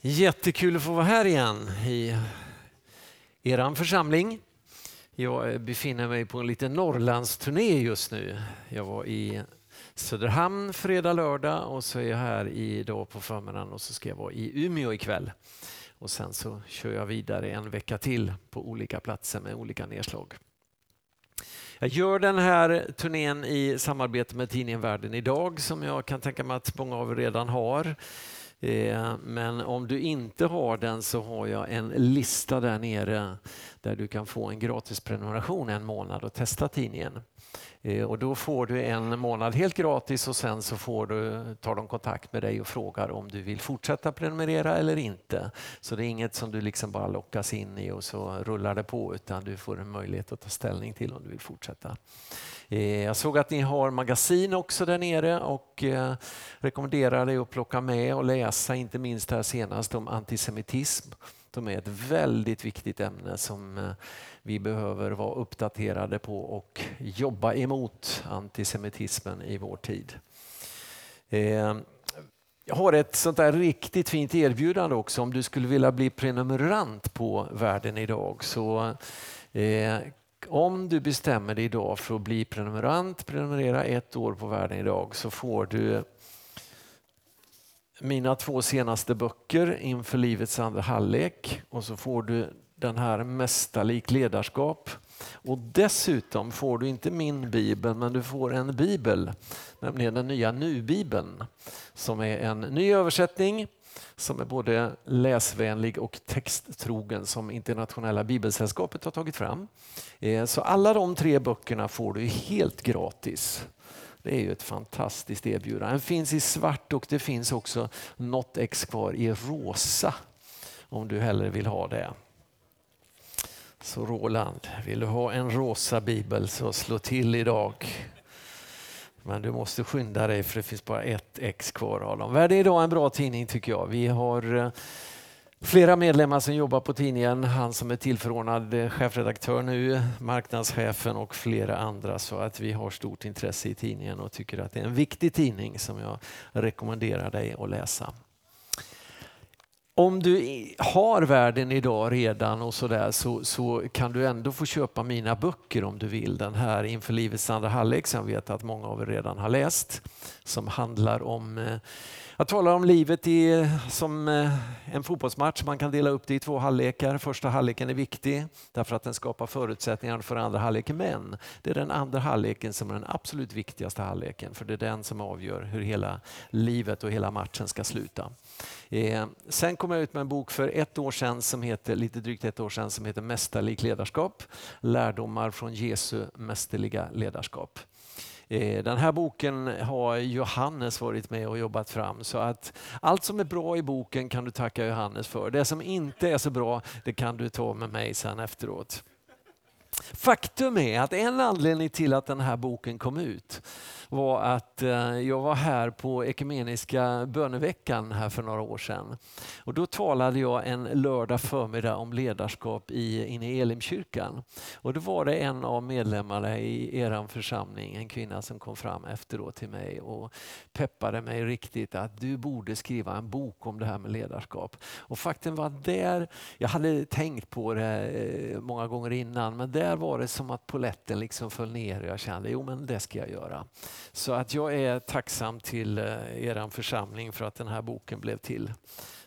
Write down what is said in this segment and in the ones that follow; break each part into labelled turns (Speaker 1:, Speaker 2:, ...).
Speaker 1: Jättekul att få vara här igen i er församling. Jag befinner mig på en liten Norrlandsturné just nu. Jag var i Söderhamn fredag, lördag och så är jag här idag på förmiddagen och så ska jag vara i Umeå ikväll. Och sen så kör jag vidare en vecka till på olika platser med olika nedslag. Jag gör den här turnén i samarbete med tidningen Världen idag som jag kan tänka mig att många av er redan har. Eh, men om du inte har den så har jag en lista där nere där du kan få en gratis prenumeration en månad och testa tidningen. Eh, och då får du en månad helt gratis och sen så får du, tar de kontakt med dig och frågar om du vill fortsätta prenumerera eller inte. Så det är inget som du liksom bara lockas in i och så rullar det på utan du får en möjlighet att ta ställning till om du vill fortsätta. Eh, jag såg att ni har magasin också där nere och eh, rekommenderar dig att plocka med och läsa inte minst här senast om antisemitism. De är ett väldigt viktigt ämne som eh, vi behöver vara uppdaterade på och jobba emot antisemitismen i vår tid. Jag har ett sånt där riktigt fint erbjudande också om du skulle vilja bli prenumerant på Världen idag så om du bestämmer dig idag för att bli prenumerant, prenumerera ett år på Världen idag så får du mina två senaste böcker inför livets andra halvlek och så får du den här Mästarlik ledarskap. Och dessutom får du inte min bibel men du får en bibel, nämligen den nya Nu-bibeln som är en ny översättning som är både läsvänlig och texttrogen som Internationella bibelsällskapet har tagit fram. Eh, så alla de tre böckerna får du helt gratis. Det är ju ett fantastiskt erbjudande. Den finns i svart och det finns också något ex kvar i rosa om du hellre vill ha det. Så Roland, vill du ha en rosa bibel så slå till idag. Men du måste skynda dig för det finns bara ett ex kvar av dem. Världen idag är en bra tidning tycker jag. Vi har eh, flera medlemmar som jobbar på tidningen. Han som är tillförordnad eh, chefredaktör nu, marknadschefen och flera andra. Så att vi har stort intresse i tidningen och tycker att det är en viktig tidning som jag rekommenderar dig att läsa om du har världen idag redan och sådär så, så kan du ändå få köpa mina böcker om du vill. Den här Inför livets andra halvlek som jag vet att många av er redan har läst. Som handlar om eh, jag talar om livet i, som eh, en fotbollsmatch. Man kan dela upp det i två halvlekar. Första halvleken är viktig därför att den skapar förutsättningar för andra halvleken. Men det är den andra halvleken som är den absolut viktigaste halvleken för det är den som avgör hur hela livet och hela matchen ska sluta. Eh, sen kom jag ut med en bok för ett år sedan som heter, lite drygt ett år sedan som heter Mästerlik ledarskap. Lärdomar från Jesu mästerliga ledarskap. Eh, den här boken har Johannes varit med och jobbat fram så att allt som är bra i boken kan du tacka Johannes för. Det som inte är så bra det kan du ta med mig sen efteråt. Faktum är att en anledning till att den här boken kom ut var att eh, jag var här på ekumeniska böneveckan här för några år sedan. Och då talade jag en lördag förmiddag om ledarskap i, inne i Elimkyrkan. Och då var det en av medlemmarna i er församling, en kvinna som kom fram efteråt till mig och peppade mig riktigt att du borde skriva en bok om det här med ledarskap. Och faktum var där, jag hade tänkt på det eh, många gånger innan, men där var det som att poletten liksom föll ner och jag kände, jo men det ska jag göra. Så att jag är tacksam till eh, er församling för att den här boken blev till.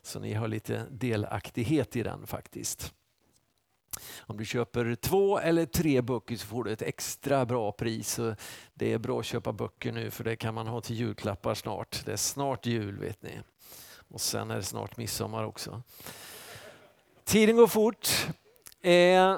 Speaker 1: Så ni har lite delaktighet i den faktiskt. Om du köper två eller tre böcker så får du ett extra bra pris. Det är bra att köpa böcker nu för det kan man ha till julklappar snart. Det är snart jul vet ni. Och sen är det snart midsommar också. Tiden går fort. Eh,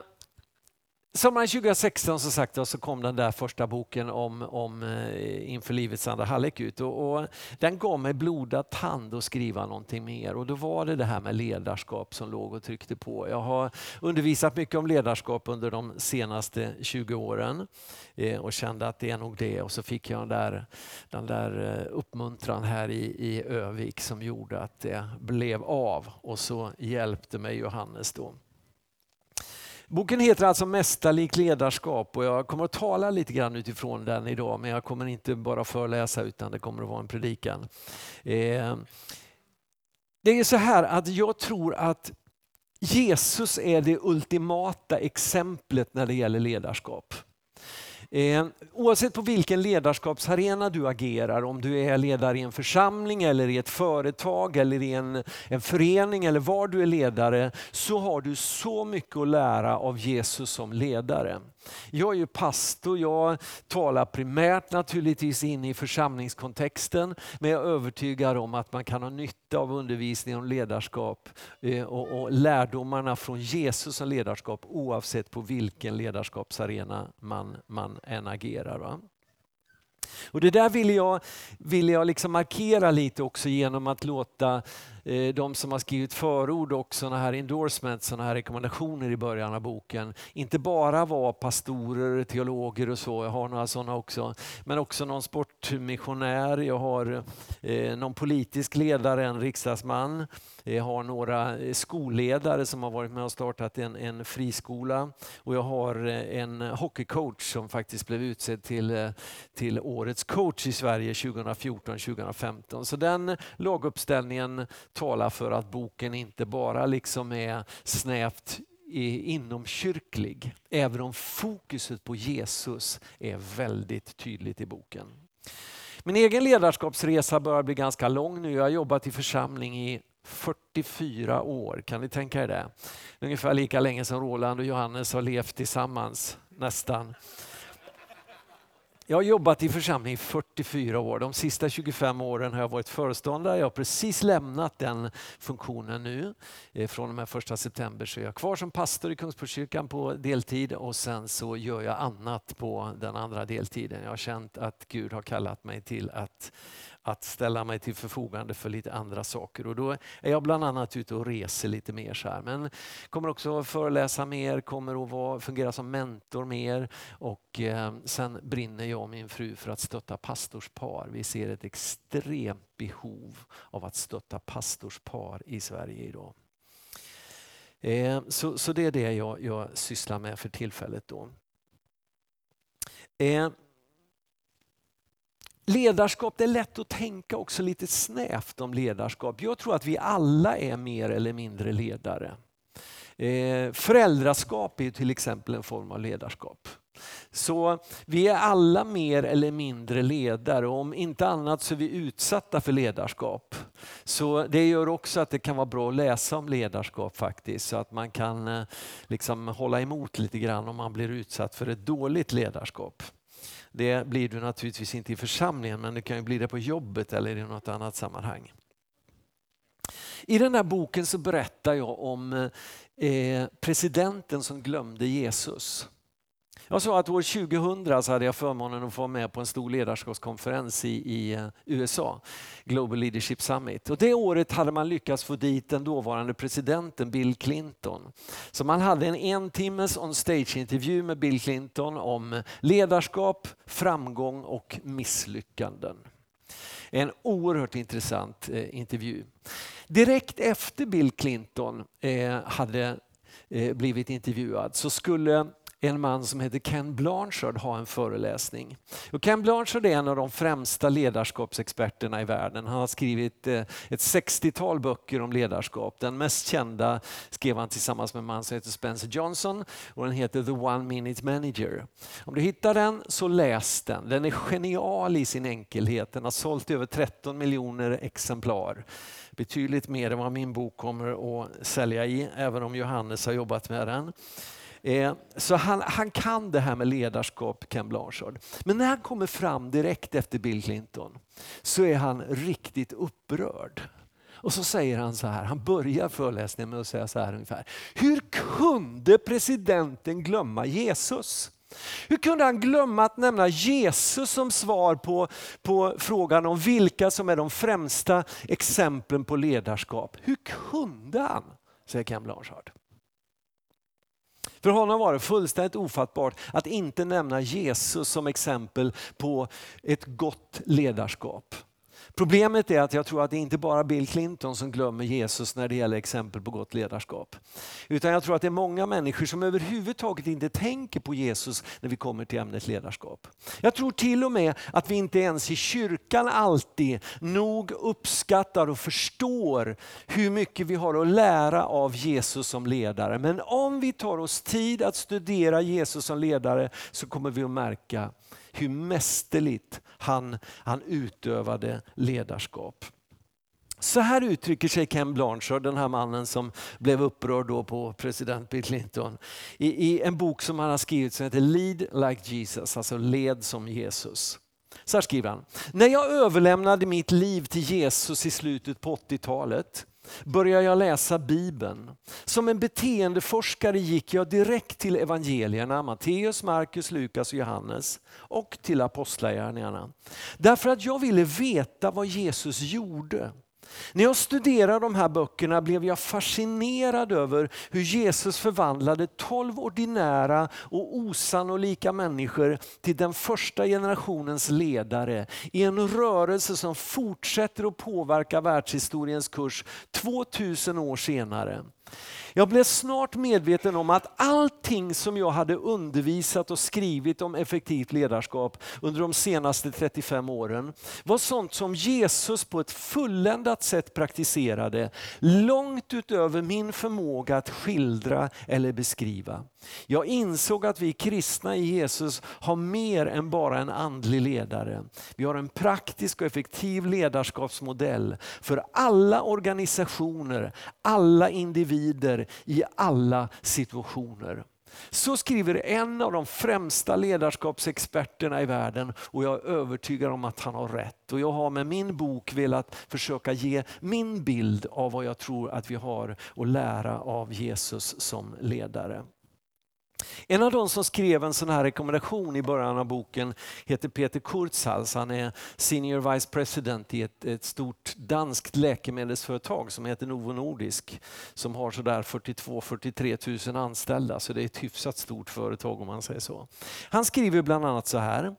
Speaker 1: Sommaren 2016 som sagt så kom den där första boken om, om eh, Inför livets andra halvlek ut och, och, den gav mig blodad tand att skriva någonting mer och då var det det här med ledarskap som låg och tryckte på. Jag har undervisat mycket om ledarskap under de senaste 20 åren eh, och kände att det är nog det och så fick jag den där, den där eh, uppmuntran här i, i Övik som gjorde att det blev av och så hjälpte mig Johannes då. Boken heter alltså Mästarlikt ledarskap och jag kommer att tala lite grann utifrån den idag men jag kommer inte bara föreläsa utan det kommer att vara en predikan. Eh, Det är så här att jag tror att Jesus är det ultimata exemplet när det gäller ledarskap. Eh, oavsett på vilken ledarskapsarena du agerar, om du är ledare i en församling eller i ett företag eller i en, en förening eller var du är ledare, så har du så mycket att lära av Jesus som ledare. Jag är ju pastor, jag talar primärt naturligtvis in i församlingskontexten, men jag är övertygad om att man kan ha nytta av undervisning om ledarskap eh, och, och lärdomarna från Jesus som ledarskap oavsett på vilken ledarskapsarena man, man än agerar. Va? Och Det där vill jag, vill jag liksom markera lite också genom att låta Eh, Eh, de som har skrivit förord och sådana här endorsements, sådana här rekommendationer i början av boken, inte bara var pastorer, teologer och så, jag har några sådana också, men också någon sportmissionär, jag har eh, någon politisk ledare, en riksdagsman, jag har några eh, skolledare som har varit med och startat en, en friskola. Och jag har en hockeycoach som faktiskt blev utsedd till, till årets coach i Sverige 2014-2015. Så den laguppställningen talar för att boken inte bara liksom är snävt inomkyrklig, även om fokuset på Jesus är väldigt tydligt i boken. Min egen ledarskapsresa börjar bli ganska lång nu. Jag har jobbat i församling i 44 år, kan ni tänka er det? Ungefär lika länge som Roland och Johannes har levt tillsammans, nästan. Jag har jobbat i församling i 44 år. De sista 25 åren har jag varit föreståndare. Jag har precis lämnat den funktionen nu. Eh, från och med 1 september så är jag kvar som pastor i Kungsportskyrkan på deltid och sen så gör jag annat på den andra deltiden. Jag har känt att Gud har kallat mig till att att ställa mig till förfogande för lite andra saker. Och då är jag bland annat ute och reser lite mer. så här. Men kommer också att föreläsa mer, kommer att vara, fungera som mentor mer och eh, sen brinner jag och min fru för att stötta pastorspar. Vi ser ett extremt behov av att stötta pastorspar i Sverige idag. Eh, så, så det är det jag, jag sysslar med för tillfället. då. Eh, Ledarskap, det är lätt att tänka också lite snävt om ledarskap. Jag tror att vi alla är mer eller mindre ledare. Eh, föräldraskap är till exempel en form av ledarskap. Så vi är alla mer eller mindre ledare och om inte annat så är vi utsatta för ledarskap. Så det gör också att det kan vara bra att läsa om ledarskap faktiskt så att man kan eh, liksom hålla emot lite grann om man blir utsatt för ett dåligt ledarskap. Det blir du naturligtvis inte i församlingen men det kan ju bli det på jobbet eller i något annat sammanhang. I den här boken så berättar jag om eh, presidenten som glömde Jesus. Jag sa att år 2000 så hade jag förmånen att få vara med på en stor ledarskapskonferens i, i eh, USA, Global Leadership Summit. Och det året hade man lyckats få dit den dåvarande presidenten Bill Clinton. Så man hade en en timmes on stage-intervju med Bill Clinton om ledarskap, framgång och misslyckanden. En oerhört intressant eh, intervju. Direkt efter Bill Clinton eh, hade eh, blivit intervjuad så skulle en man som heter Ken Blanchard ha en föreläsning. Och Ken Blanchard är en av de främsta ledarskapsexperterna i världen. Han har skrivit eh, ett 60-tal böcker om ledarskap. Den mest kända skrev han tillsammans med en man som heter Spencer Johnson och den heter The One Minute Manager. Om du hittar den så läs den. Den är genial i sin enkelhet. Den har sålt över 13 miljoner exemplar betydligt mer än vad min bok kommer att sälja i, även om Johannes har jobbat med den. Eh, så han, han kan det här med ledarskap, Ken Blanchard. Men när han kommer fram direkt efter Bill Clinton så är han riktigt upprörd. Och så säger han så här, han börjar föreläsningen med att säga så här ungefär. Hur kunde presidenten glömma Jesus? Hur kunde han glömma att nämna Jesus som svar på, på frågan om vilka som är de främsta exemplen på ledarskap? Hur kunde han? Säger Ken Blanchard. För honom var det fullständigt ofattbart att inte nämna Jesus som exempel på ett gott ledarskap. Problemet är att jag tror att det inte bara är Bill Clinton som glömmer Jesus när det gäller exempel på gott ledarskap. Utan jag tror att det är många människor som överhuvudtaget inte tänker på Jesus när vi kommer till ämnet ledarskap. Jag tror till och med att vi inte ens i kyrkan alltid nog uppskattar och förstår hur mycket vi har att lära av Jesus som ledare. Men om vi tar oss tid att studera Jesus som ledare så kommer vi att märka hur mästerligt han, han utövade ledarskap. Så här uttrycker sig Ken Blanchard, den här mannen som blev upprörd då på president Bill Clinton, i, i en bok som han har skrivit som heter Lead like Jesus, alltså led som Jesus. Så här skriver han. När jag överlämnade mitt liv till Jesus i slutet på 80-talet började jag läsa Bibeln. Som en beteendeforskare gick jag direkt till evangelierna, Matteus, Markus, Lukas och Johannes och till apostlagärningarna. Därför att jag ville veta vad Jesus gjorde. När jag studerade de här böckerna blev jag fascinerad över hur Jesus förvandlade tolv ordinära och osannolika människor till den första generationens ledare i en rörelse som fortsätter att påverka världshistoriens kurs 2000 år senare. Jag blev snart medveten om att allting som jag hade undervisat och skrivit om effektivt ledarskap under de senaste 35 åren var sånt som Jesus på ett fulländat sätt praktiserade långt utöver min förmåga att skildra eller beskriva. Jag insåg att vi kristna i Jesus har mer än bara en andlig ledare. Vi har en praktisk och effektiv ledarskapsmodell för alla organisationer, alla individer i alla situationer. Så skriver en av de främsta ledarskapsexperterna i världen och jag är övertygad om att han har rätt. Och jag har med min bok velat försöka ge min bild av vad jag tror att vi har att lära av Jesus som ledare. En av de som skrev en sån här rekommendation i början av boken heter Peter Kurtzhals. Han är Senior Vice President i ett, ett stort danskt läkemedelsföretag som heter Novo Nordisk. Som har sådär 42-43 000 anställda, så det är ett hyfsat stort företag om man säger så. Han skriver bland annat så här.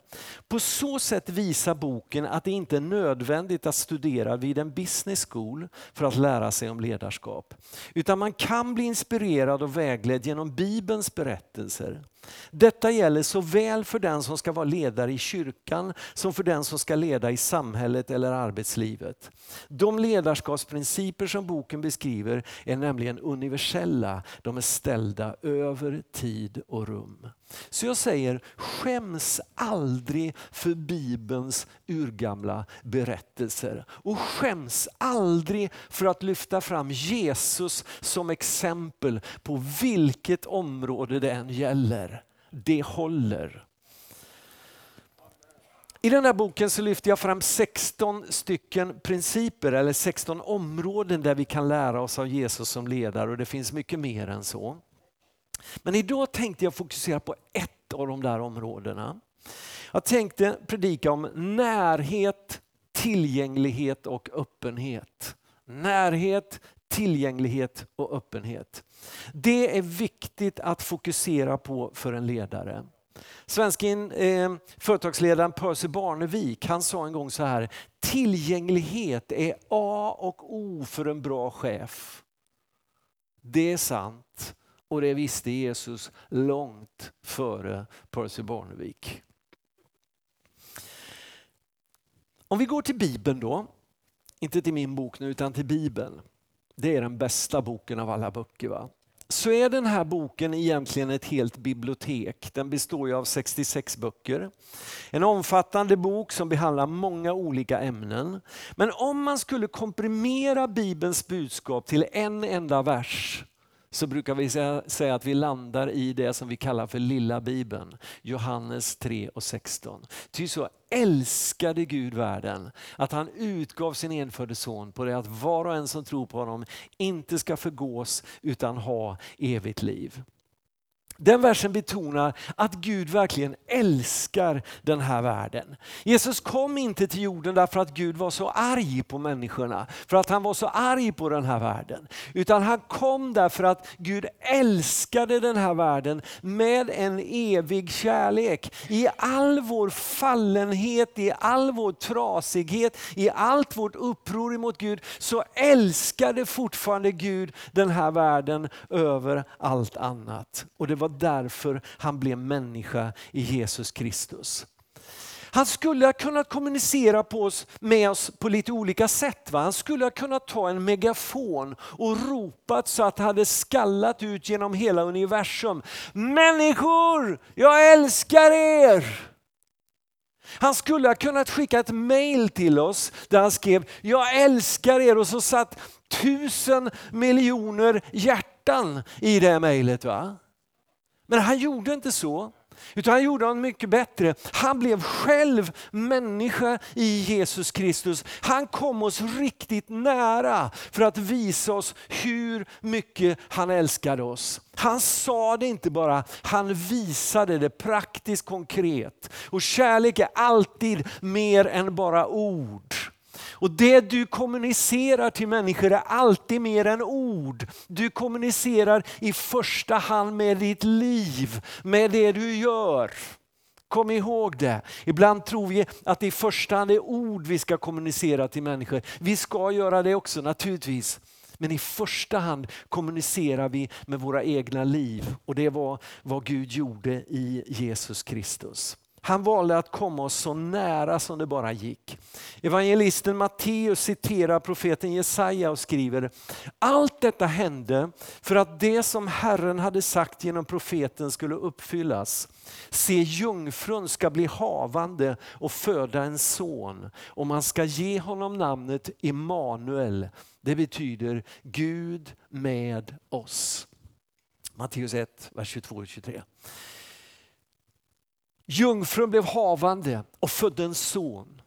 Speaker 1: På så sätt visar boken att det inte är nödvändigt att studera vid en business school för att lära sig om ledarskap. Utan man kan bli inspirerad och vägledd genom Bibelns berättelse berättelser. Detta gäller såväl för den som ska vara ledare i kyrkan som för den som ska leda i samhället eller arbetslivet. De ledarskapsprinciper som boken beskriver är nämligen universella. De är ställda över tid och rum. Så jag säger, skäms aldrig för Bibelns urgamla berättelser. Och skäms aldrig för att lyfta fram Jesus som exempel på vilket område det än gäller. Det håller. I den här boken så lyfter jag fram 16 stycken principer eller 16 områden där vi kan lära oss av Jesus som ledare och det finns mycket mer än så. Men idag tänkte jag fokusera på ett av de där områdena. Jag tänkte predika om närhet, tillgänglighet och öppenhet. Närhet, tillgänglighet och öppenhet. Det är viktigt att fokusera på för en ledare. Svensken, eh, företagsledaren Percy Barnevik han sa en gång så här, tillgänglighet är A och O för en bra chef. Det är sant och det visste Jesus långt före Percy Barnevik. Om vi går till Bibeln då, inte till min bok nu utan till Bibeln. Det är den bästa boken av alla böcker. Va? så är den här boken egentligen ett helt bibliotek. Den består av 66 böcker. En omfattande bok som behandlar många olika ämnen. Men om man skulle komprimera Bibelns budskap till en enda vers så brukar vi säga att vi landar i det som vi kallar för lilla bibeln. Johannes 3 och 16. Ty så älskade Gud världen att han utgav sin enfödde son på det att var och en som tror på honom inte ska förgås utan ha evigt liv. Den versen betonar att Gud verkligen älskar den här världen. Jesus kom inte till jorden därför att Gud var så arg på människorna, för att han var så arg på den här världen. Utan han kom därför att Gud älskade den här världen med en evig kärlek. I all vår fallenhet, i all vår trasighet, i allt vårt uppror emot Gud så älskade fortfarande Gud den här världen över allt annat. Och det var därför han blev människa i Jesus Kristus. Han skulle ha kunnat kommunicera på oss, med oss på lite olika sätt. Va? Han skulle ha kunnat ta en megafon och ropat så att det hade skallat ut genom hela universum. Människor, jag älskar er! Han skulle ha kunnat skicka ett mail till oss där han skrev jag älskar er och så satt tusen miljoner hjärtan i det mejlet. Men han gjorde inte så. Utan han gjorde något mycket bättre. Han blev själv människa i Jesus Kristus. Han kom oss riktigt nära för att visa oss hur mycket han älskade oss. Han sa det inte bara, han visade det praktiskt konkret. Och kärlek är alltid mer än bara ord. Och det du kommunicerar till människor är alltid mer än ord. Du kommunicerar i första hand med ditt liv, med det du gör. Kom ihåg det. Ibland tror vi att det i första hand är ord vi ska kommunicera till människor. Vi ska göra det också naturligtvis. Men i första hand kommunicerar vi med våra egna liv och det var vad Gud gjorde i Jesus Kristus. Han valde att komma oss så nära som det bara gick. Evangelisten Matteus citerar profeten Jesaja och skriver Allt detta hände för att det som Herren hade sagt genom profeten skulle uppfyllas. Se jungfrun ska bli havande och föda en son och man ska ge honom namnet Immanuel. Det betyder Gud med oss. Matteus 1, vers 22-23. Jungfrun blev havande och födde en son.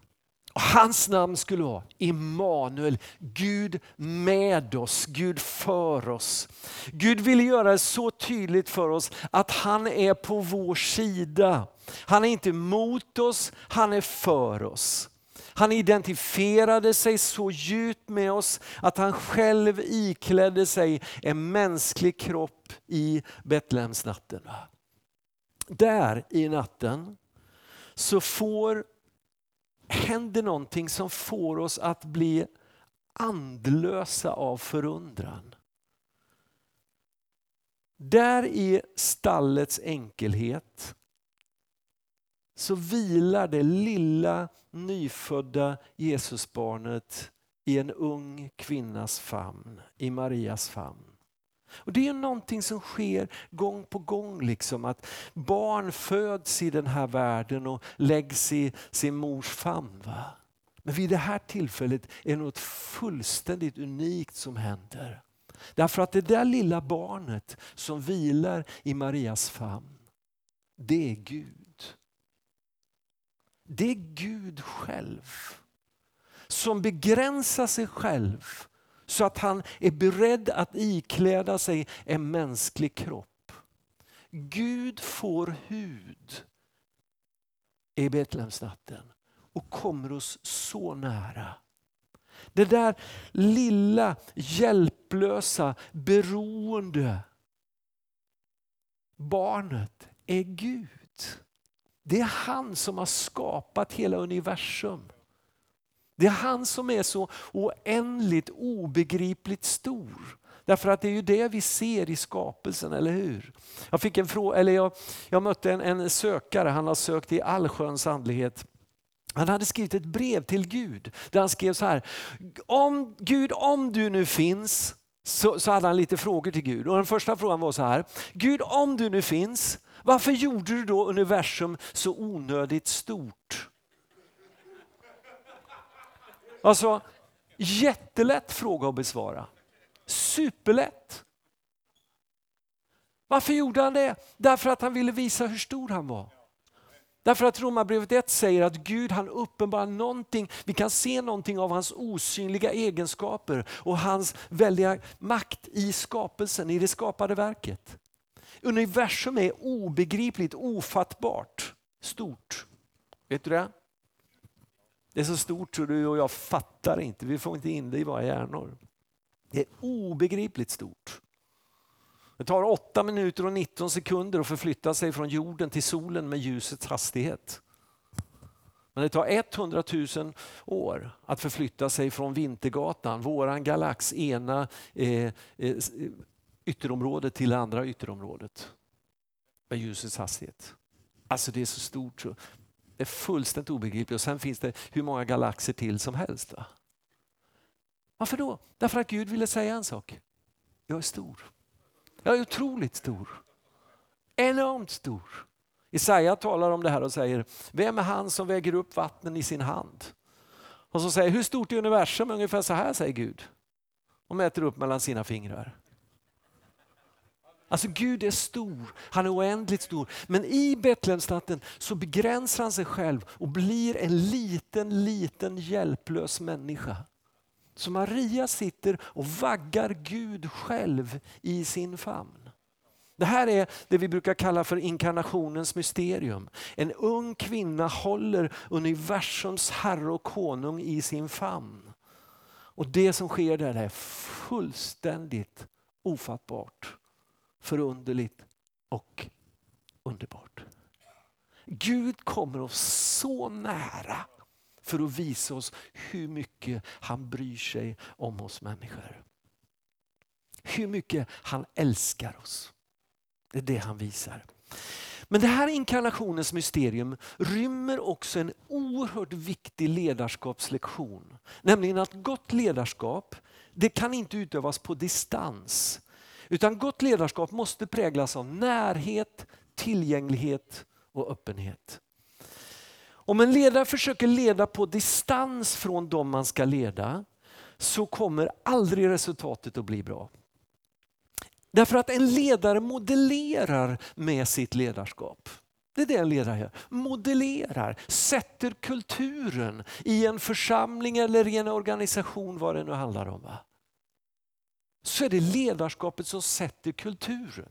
Speaker 1: Och hans namn skulle vara Immanuel, Gud med oss, Gud för oss. Gud vill göra det så tydligt för oss att han är på vår sida. Han är inte mot oss, han är för oss. Han identifierade sig så djupt med oss att han själv iklädde sig en mänsklig kropp i Betlehemsnatten där i natten så får, händer någonting som får oss att bli andlösa av förundran. Där i stallets enkelhet så vilar det lilla nyfödda Jesusbarnet i en ung kvinnas famn, i Marias famn. Och Det är någonting som sker gång på gång. Liksom, att Barn föds i den här världen och läggs i sin mors famn. Va? Men vid det här tillfället är det något fullständigt unikt som händer. Därför att det där lilla barnet som vilar i Marias famn, det är Gud. Det är Gud själv som begränsar sig själv så att han är beredd att ikläda sig en mänsklig kropp. Gud får hud i Betlehemsnatten och kommer oss så nära. Det där lilla, hjälplösa, beroende barnet är Gud. Det är han som har skapat hela universum. Det är han som är så oändligt obegripligt stor. Därför att det är ju det vi ser i skapelsen, eller hur? Jag, fick en fråga, eller jag, jag mötte en, en sökare, han har sökt i allsköns andlighet. Han hade skrivit ett brev till Gud där han skrev så här. Om, Gud, om du nu finns, så, så hade han lite frågor till Gud. Och Den första frågan var så här. Gud, om du nu finns, varför gjorde du då universum så onödigt stort? Alltså, jättelätt fråga att besvara. Superlätt. Varför gjorde han det? Därför att han ville visa hur stor han var. Därför att Romarbrevet 1 säger att Gud han uppenbarar någonting, vi kan se någonting av hans osynliga egenskaper och hans väldiga makt i skapelsen, i det skapade verket. Universum är obegripligt, ofattbart, stort. Vet du det? Det är så stort så du och jag fattar inte, vi får inte in det i våra hjärnor. Det är obegripligt stort. Det tar 8 minuter och 19 sekunder att förflytta sig från jorden till solen med ljusets hastighet. Men det tar 100 000 år att förflytta sig från Vintergatan, våran galax, ena eh, eh, eh ytterområdet till det andra ytterområdet. Med ljusets hastighet. Alltså det är så stort. Det är fullständigt obegripligt. Och sen finns det hur många galaxer till som helst. Va? Varför då? Därför att Gud ville säga en sak. Jag är stor. Jag är otroligt stor. Enormt stor. Jesaja talar om det här och säger, vem är han som väger upp vattnen i sin hand? Och så säger hur stort är universum? Ungefär så här säger Gud. Och mäter upp mellan sina fingrar. Alltså Gud är stor, han är oändligt stor. Men i Betlehemsnatten så begränsar han sig själv och blir en liten, liten hjälplös människa. Så Maria sitter och vaggar Gud själv i sin famn. Det här är det vi brukar kalla för inkarnationens mysterium. En ung kvinna håller universums herre och konung i sin famn. Och det som sker där är fullständigt ofattbart, förunderligt och underbart. Gud kommer oss så nära för att visa oss hur mycket han bryr sig om oss människor. Hur mycket han älskar oss. Det är det han visar. Men det här inkarnationens mysterium rymmer också en oerhört viktig ledarskapslektion. Nämligen att gott ledarskap det kan inte utövas på distans. Utan gott ledarskap måste präglas av närhet, tillgänglighet och öppenhet. Om en ledare försöker leda på distans från dem man ska leda så kommer aldrig resultatet att bli bra. Därför att en ledare modellerar med sitt ledarskap. Det är det en ledare gör. Modellerar, sätter kulturen i en församling eller i en organisation, vad det nu handlar om. Va? Så är det ledarskapet som sätter kulturen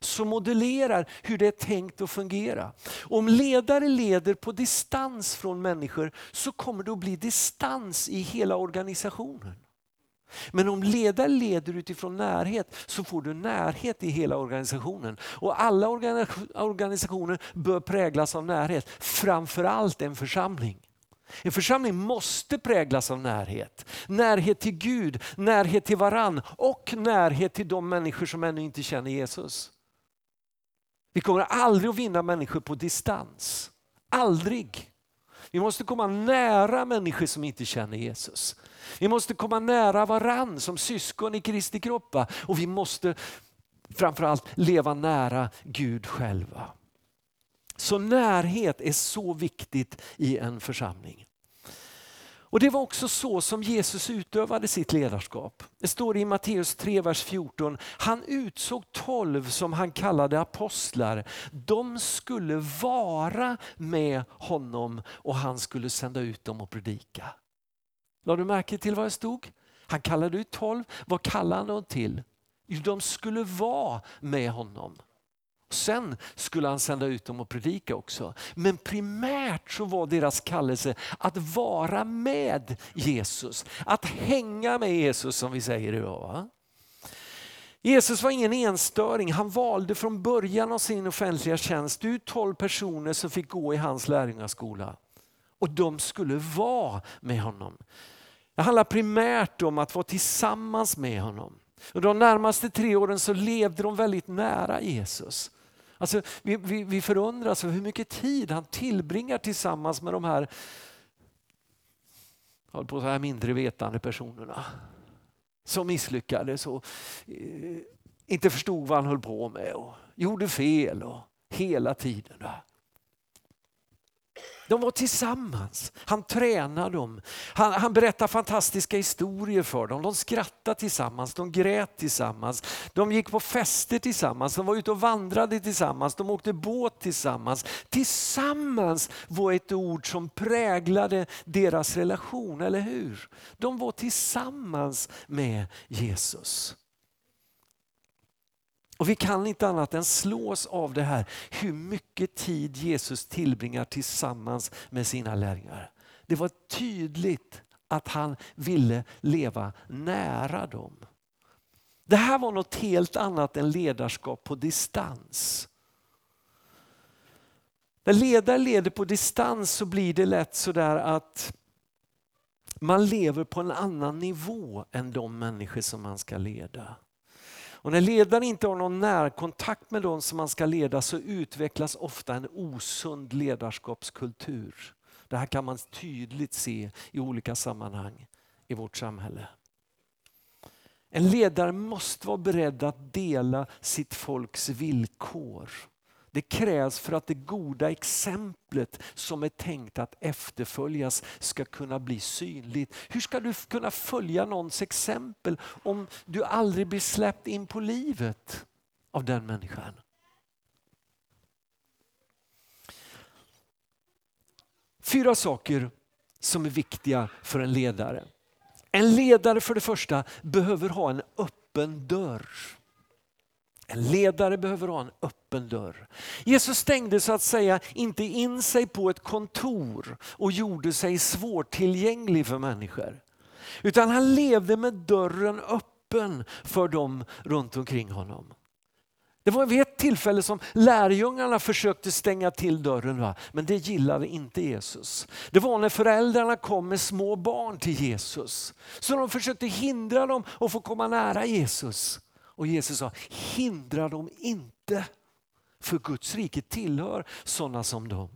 Speaker 1: som modellerar hur det är tänkt att fungera. Om ledare leder på distans från människor så kommer det att bli distans i hela organisationen. Men om ledare leder utifrån närhet så får du närhet i hela organisationen. Och alla organisationer bör präglas av närhet, framförallt en församling. En församling måste präglas av närhet. Närhet till Gud, närhet till varann och närhet till de människor som ännu inte känner Jesus. Vi kommer aldrig att vinna människor på distans. Aldrig. Vi måste komma nära människor som inte känner Jesus. Vi måste komma nära varann som syskon i Kristi kropp. Och vi måste framförallt leva nära Gud själva. Så närhet är så viktigt i en församling. Och Det var också så som Jesus utövade sitt ledarskap. Det står i Matteus 3, vers 14. Han utsåg tolv som han kallade apostlar. De skulle vara med honom och han skulle sända ut dem och predika. Lade du märke till vad det stod? Han kallade ut tolv. Vad kallade han dem till? De skulle vara med honom. Sen skulle han sända ut dem och predika också. Men primärt så var deras kallelse att vara med Jesus. Att hänga med Jesus som vi säger idag. Jesus var ingen enstöring. Han valde från början av sin offentliga tjänst ut tolv personer som fick gå i hans lärjungaskola. Och de skulle vara med honom. Det handlar primärt om att vara tillsammans med honom. Och de närmaste tre åren så levde de väldigt nära Jesus. Alltså, vi, vi, vi förundras över hur mycket tid han tillbringar tillsammans med de här, på så här mindre vetande personerna. Som misslyckades och eh, inte förstod vad han höll på med och gjorde fel och hela tiden. De var tillsammans. Han tränade dem. Han, han berättade fantastiska historier för dem. De skrattade tillsammans, de grät tillsammans. De gick på fester tillsammans, de var ute och vandrade tillsammans, de åkte båt tillsammans. Tillsammans var ett ord som präglade deras relation, eller hur? De var tillsammans med Jesus. Och Vi kan inte annat än slås av det här, hur mycket tid Jesus tillbringar tillsammans med sina lärjungar. Det var tydligt att han ville leva nära dem. Det här var något helt annat än ledarskap på distans. När ledare leder på distans så blir det lätt sådär att man lever på en annan nivå än de människor som man ska leda. Och när ledaren inte har någon närkontakt med de som man ska leda så utvecklas ofta en osund ledarskapskultur. Det här kan man tydligt se i olika sammanhang i vårt samhälle. En ledare måste vara beredd att dela sitt folks villkor. Det krävs för att det goda exemplet som är tänkt att efterföljas ska kunna bli synligt. Hur ska du kunna följa någons exempel om du aldrig blir släppt in på livet av den människan? Fyra saker som är viktiga för en ledare. En ledare för det första behöver ha en öppen dörr. En ledare behöver ha en öppen dörr. Jesus stängde så att säga inte in sig på ett kontor och gjorde sig svårtillgänglig för människor. Utan han levde med dörren öppen för dem runt omkring honom. Det var vid ett tillfälle som lärjungarna försökte stänga till dörren, va? men det gillade inte Jesus. Det var när föräldrarna kom med små barn till Jesus. Så de försökte hindra dem att få komma nära Jesus. Och Jesus sa, hindra dem inte. För Guds rike tillhör sådana som dem.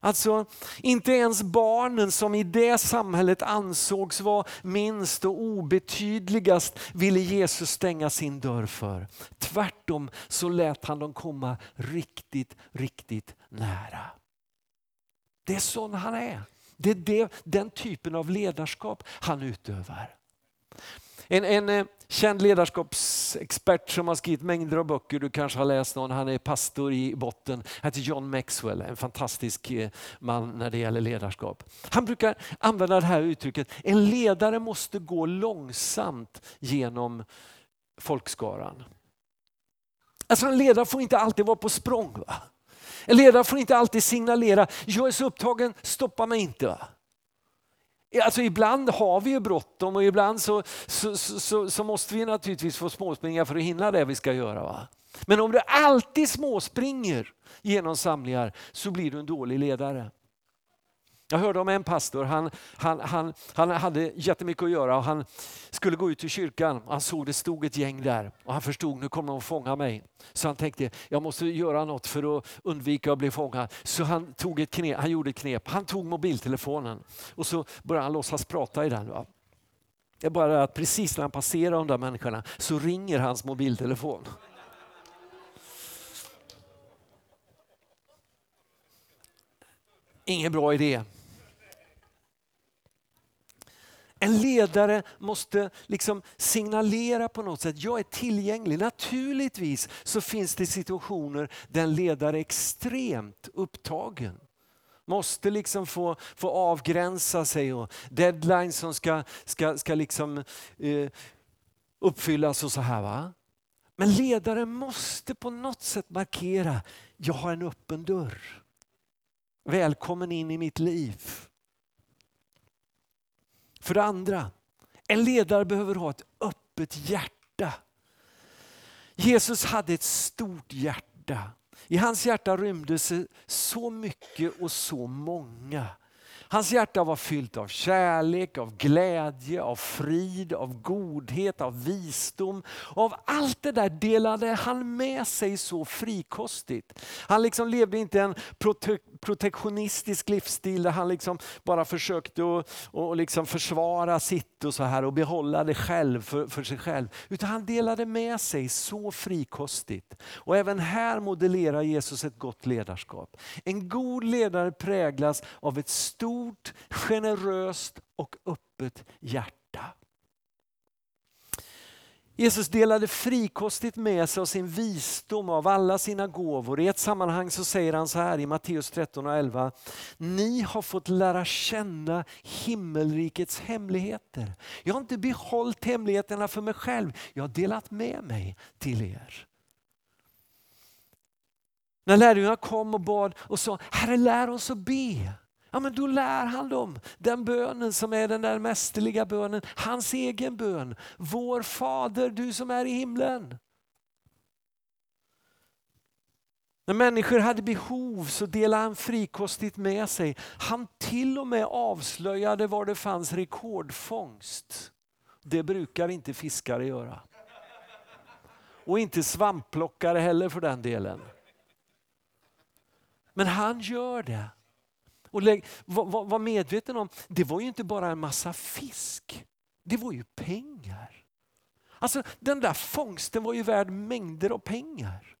Speaker 1: Alltså inte ens barnen som i det samhället ansågs vara minst och obetydligast ville Jesus stänga sin dörr för. Tvärtom så lät han dem komma riktigt, riktigt nära. Det är sån han är. Det är det, den typen av ledarskap han utövar. En, en eh, känd ledarskapsexpert som har skrivit mängder av böcker, du kanske har läst någon, han är pastor i botten, Han heter John Maxwell, en fantastisk eh, man när det gäller ledarskap. Han brukar använda det här uttrycket, en ledare måste gå långsamt genom folkskaran. Alltså en ledare får inte alltid vara på språng. Va? En ledare får inte alltid signalera, jag är så upptagen, stoppa mig inte. Va? Alltså ibland har vi ju bråttom och ibland så, så, så, så, måste vi naturligtvis få småspringa för att hinna det vi ska göra. Va? Men om du alltid småspringer genom samlingar så blir du en dålig ledare. Jag hörde om en pastor, han, han, han, han hade jättemycket att göra och han skulle gå ut till kyrkan. Han såg det stod ett gäng där och han förstod nu kommer de att fånga mig. Så han tänkte jag måste göra något för att undvika att bli fångad. Så han, tog ett knep, han gjorde ett knep. Han tog mobiltelefonen och så började han låtsas prata i den. Va? Det är bara att precis när han passerar de där människorna så ringer hans mobiltelefon. Ingen bra idé. En ledare måste liksom signalera på något sätt, jag är tillgänglig. Naturligtvis så finns det situationer där en ledare är extremt upptagen. Måste liksom få, få avgränsa sig och deadlines som ska, ska, ska liksom, eh, uppfyllas och så här. Va? Men ledaren måste på något sätt markera, jag har en öppen dörr. Välkommen in i mitt liv. För det andra, en ledare behöver ha ett öppet hjärta. Jesus hade ett stort hjärta. I hans hjärta rymdes så mycket och så många. Hans hjärta var fyllt av kärlek, av glädje, av frid, av godhet, av visdom. Och av allt det där delade han med sig så frikostigt. Han liksom levde inte en protektionistisk livsstil där han liksom bara försökte att och liksom försvara sitt och så här och behålla det själv för, för sig själv. Utan han delade med sig så frikostigt. Och även här modellerar Jesus ett gott ledarskap. En god ledare präglas av ett stort, generöst och öppet hjärta. Jesus delade frikostigt med sig av sin visdom av alla sina gåvor. I ett sammanhang så säger han så här i Matteus 13 och 11. Ni har fått lära känna himmelrikets hemligheter. Jag har inte behållit hemligheterna för mig själv, jag har delat med mig till er. När lärjungarna kom och bad och sa, Herre lär oss att be. Ja, men då lär han dem den bönen som är den där mästerliga bönen, hans egen bön. Vår Fader, du som är i himlen. När människor hade behov så delade han frikostigt med sig. Han till och med avslöjade var det fanns rekordfångst. Det brukar inte fiskare göra. Och inte svampplockare heller för den delen. Men han gör det. Och lägg, var, var, var medveten om, det var ju inte bara en massa fisk. Det var ju pengar. Alltså den där fångsten var ju värd mängder av pengar.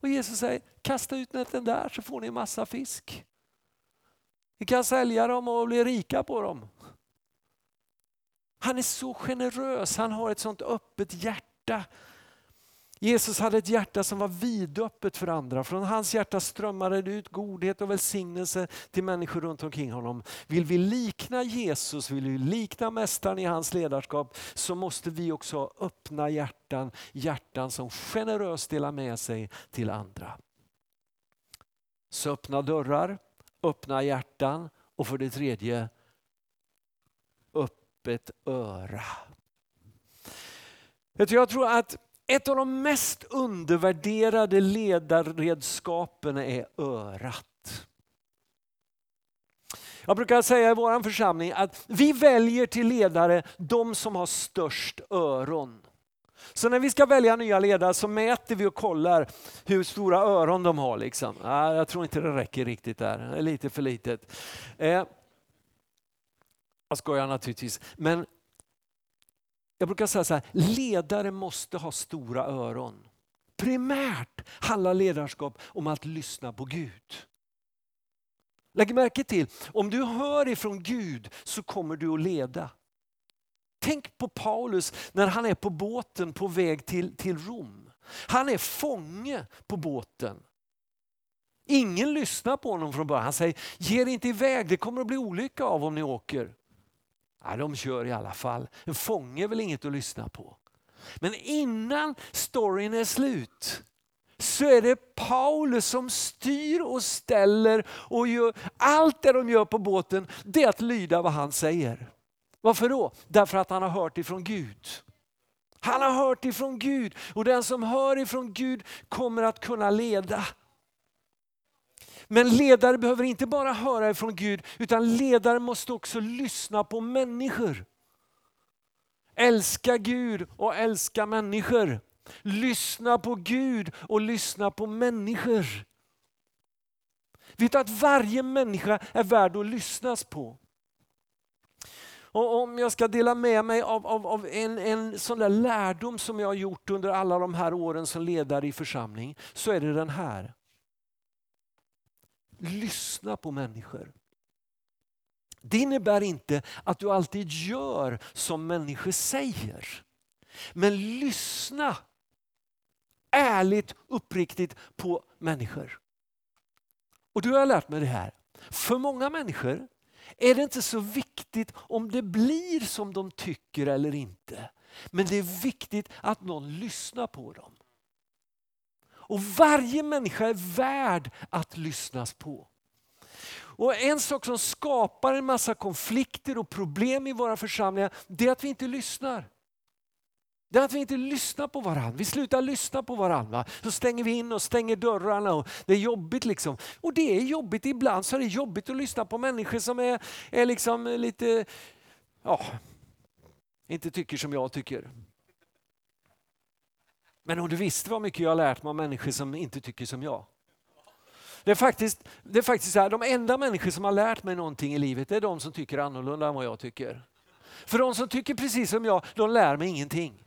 Speaker 1: Och Jesus säger, kasta ut näten där så får ni massa fisk. Ni kan sälja dem och bli rika på dem. Han är så generös, han har ett sånt öppet hjärta. Jesus hade ett hjärta som var vidöppet för andra. Från hans hjärta strömmade det ut godhet och välsignelse till människor runt omkring honom. Vill vi likna Jesus, vill vi likna Mästaren i hans ledarskap så måste vi också ha öppna hjärtan, hjärtan som generöst delar med sig till andra. Så öppna dörrar, öppna hjärtan och för det tredje öppet öra. Jag tror att ett av de mest undervärderade ledarredskapen är örat. Jag brukar säga i vår församling att vi väljer till ledare de som har störst öron. Så när vi ska välja nya ledare så mäter vi och kollar hur stora öron de har. Liksom. Ah, jag tror inte det räcker riktigt där, det är lite för litet. Eh, jag skojar naturligtvis, men jag brukar säga så här, ledare måste ha stora öron. Primärt handlar ledarskap om att lyssna på Gud. Lägg märke till, om du hör ifrån Gud så kommer du att leda. Tänk på Paulus när han är på båten på väg till, till Rom. Han är fånge på båten. Ingen lyssnar på honom från början. Han säger, ge er inte iväg, det kommer att bli olycka av om ni åker. Ja, de kör i alla fall. En fånge är väl inget att lyssna på. Men innan storyn är slut så är det Paulus som styr och ställer och gör allt det de gör på båten, det är att lyda vad han säger. Varför då? Därför att han har hört ifrån Gud. Han har hört ifrån Gud och den som hör ifrån Gud kommer att kunna leda. Men ledare behöver inte bara höra ifrån Gud utan ledare måste också lyssna på människor. Älska Gud och älska människor. Lyssna på Gud och lyssna på människor. Vet du att varje människa är värd att lyssnas på? Och om jag ska dela med mig av, av, av, en, en sån där lärdom som jag har gjort under alla de här åren som ledare i församling, så är det den här. Lyssna på människor. Det innebär inte att du alltid gör som människor säger. Men lyssna ärligt, uppriktigt på människor. Och du har lärt mig det här. För många människor är det inte så viktigt om det blir som de tycker eller inte. Men det är viktigt att någon lyssnar på dem. Och varje människa är värd att lyssnas på. Och En sak som skapar en massa konflikter och problem i våra församlingar, det är att vi inte lyssnar. Det är att vi inte lyssnar på varandra. Vi slutar lyssna på varandra. Så stänger vi in och stänger dörrarna. Och det är jobbigt. liksom. Och det är jobbigt. Ibland så är det jobbigt att lyssna på människor som är, är liksom lite, ja, inte tycker som jag tycker. Men om du visste vad mycket jag har lärt mig av människor som inte tycker som jag. Det är faktiskt, det är faktiskt så här, de enda människor som har lärt mig någonting i livet är de som tycker annorlunda än vad jag tycker. För de som tycker precis som jag, de lär mig ingenting.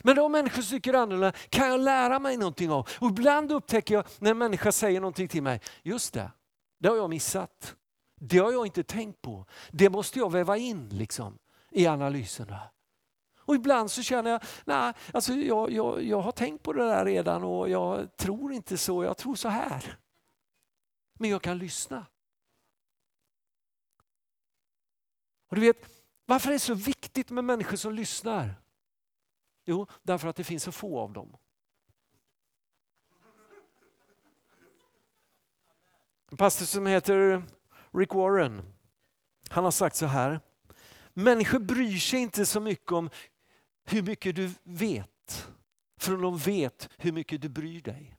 Speaker 1: Men de människor som tycker annorlunda kan jag lära mig någonting av. Och ibland upptäcker jag när en människa säger någonting till mig, just det, det har jag missat. Det har jag inte tänkt på. Det måste jag väva in liksom, i analyserna. Och ibland så känner jag, nej, alltså jag, jag, jag har tänkt på det där redan och jag tror inte så, jag tror så här. Men jag kan lyssna. Och du vet, varför är det så viktigt med människor som lyssnar? Jo, därför att det finns så få av dem. En pastor som heter Rick Warren, han har sagt så här. Människor bryr sig inte så mycket om hur mycket du vet, för de vet hur mycket du bryr dig.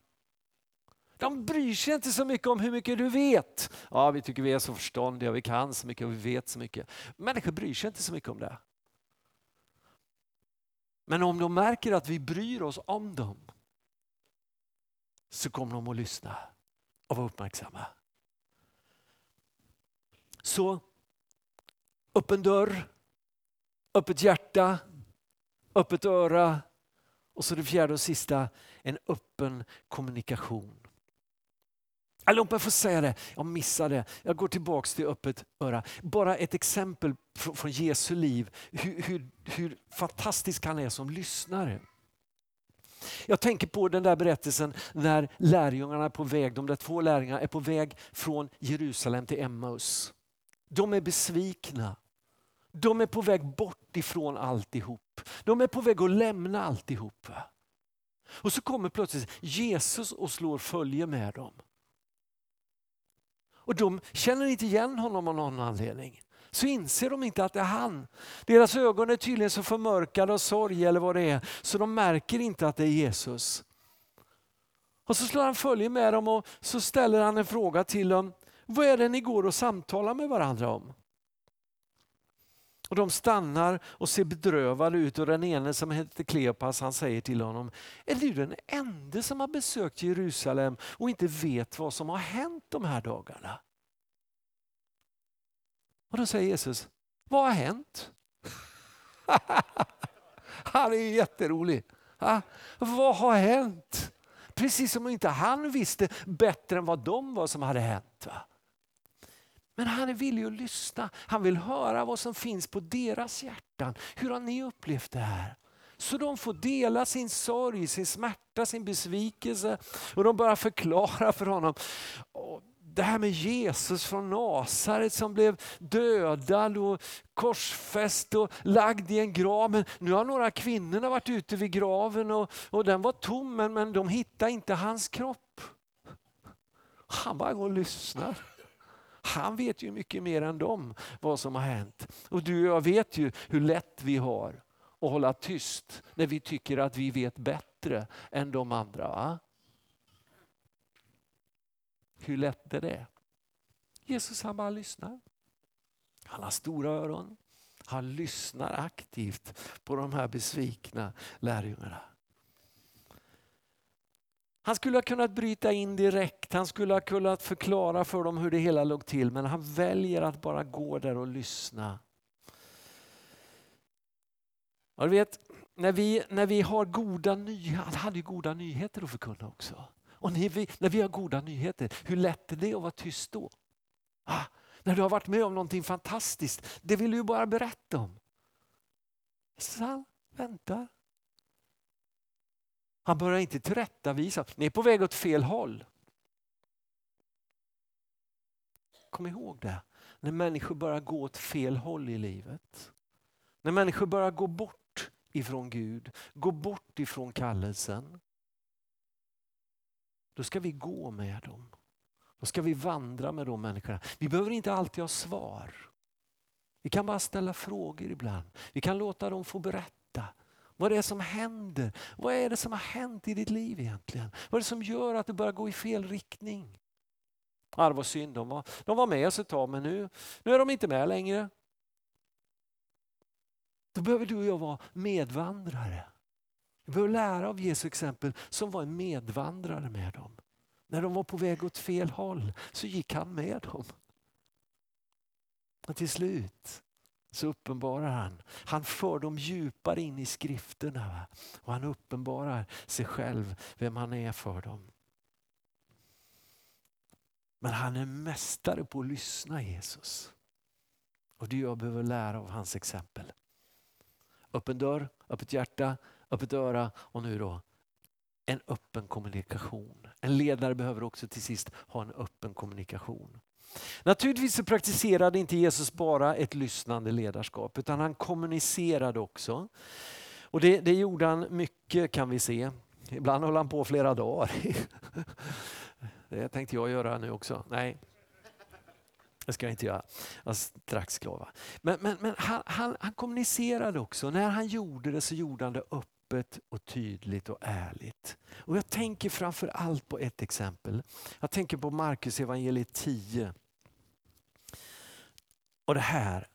Speaker 1: De bryr sig inte så mycket om hur mycket du vet. Ja, vi tycker vi är så förståndiga, vi kan så mycket och vi vet så mycket. Människor bryr sig inte så mycket om det. Men om de märker att vi bryr oss om dem så kommer de att lyssna och vara uppmärksamma. Så öppen dörr, öppet hjärta, öppet öra och så det fjärde och sista, en öppen kommunikation. Låt jag får säga det, jag missade. Jag går tillbaka till öppet öra. Bara ett exempel från Jesu liv, hur, hur, hur fantastisk han är som lyssnare. Jag tänker på den där berättelsen när lärjungarna är på väg, de där två lärjungarna är på väg från Jerusalem till Emmaus. De är besvikna. De är på väg bort ifrån alltihop. De är på väg att lämna alltihop. Och så kommer plötsligt Jesus och slår följe med dem. Och de känner inte igen honom av någon anledning. Så inser de inte att det är han. Deras ögon är tydligen så förmörkade av sorg eller vad det är, så de märker inte att det är Jesus. Och så slår han följe med dem och så ställer han en fråga till dem. Vad är det ni går och samtalar med varandra om? Och De stannar och ser bedrövade ut och den ene som heter Kleopas han säger till honom, är du den enda som har besökt Jerusalem och inte vet vad som har hänt de här dagarna? Och Då säger Jesus, vad har hänt? han är ju jätterolig. Ha? Vad har hänt? Precis som om inte han visste bättre än vad de var som hade hänt. Va? Men han är villig att lyssna. Han vill höra vad som finns på deras hjärtan. Hur har ni upplevt det här? Så de får dela sin sorg, sin smärta, sin besvikelse och de börjar förklara för honom. Det här med Jesus från Nasaret som blev dödad och korsfäst och lagd i en grav. Men nu har några kvinnor varit ute vid graven och, och den var tom men, men de hittade inte hans kropp. Han bara går och lyssnar. Han vet ju mycket mer än dem vad som har hänt. Och du och jag vet ju hur lätt vi har att hålla tyst när vi tycker att vi vet bättre än de andra. Va? Hur lätt är det? Jesus han bara lyssnar. Han har stora öron. Han lyssnar aktivt på de här besvikna lärjungarna. Han skulle ha kunnat bryta in direkt, han skulle ha kunnat förklara för dem hur det hela låg till men han väljer att bara gå där och lyssna. Ja, du vet, när vi, när vi har goda nyheter, han hade ju goda nyheter att förkunna också. Och när vi, när vi har goda nyheter, hur lätt är det att vara tyst då? Ah, när du har varit med om någonting fantastiskt, det vill du ju bara berätta om. Så han väntar han börjar inte tillrättavisa. Ni är på väg åt fel håll. Kom ihåg det. När människor börjar gå åt fel håll i livet. När människor börjar gå bort ifrån Gud, gå bort ifrån kallelsen. Då ska vi gå med dem. Då ska vi vandra med de människorna. Vi behöver inte alltid ha svar. Vi kan bara ställa frågor ibland. Vi kan låta dem få berätta. Vad det är som händer. Vad är det som har hänt i ditt liv egentligen? Vad är det som gör att du börjar gå i fel riktning? Ja, det var synd, de var, de var med oss ett tag men nu, nu är de inte med längre. Då behöver du och jag vara medvandrare. Vi behöver lära av Jesu exempel som var en medvandrare med dem. När de var på väg åt fel håll så gick han med dem. Och till slut så uppenbarar han. Han för dem djupare in i skrifterna och han uppenbarar sig själv, vem han är för dem. Men han är mästare på att lyssna Jesus. Och du och jag behöver lära av hans exempel. Öppen dörr, öppet hjärta, öppet öra och nu då en öppen kommunikation. En ledare behöver också till sist ha en öppen kommunikation. Naturligtvis så praktiserade inte Jesus bara ett lyssnande ledarskap utan han kommunicerade också. Och det, det gjorde han mycket kan vi se. Ibland höll han på flera dagar. Det tänkte jag göra nu också. Nej, det ska jag inte göra. Jag strax klar. Men, men, men han, han, han kommunicerade också. När han gjorde det så gjorde han det öppet och tydligt och ärligt. Och Jag tänker framför allt på ett exempel. Jag tänker på Markus evangeliet 10. Och det här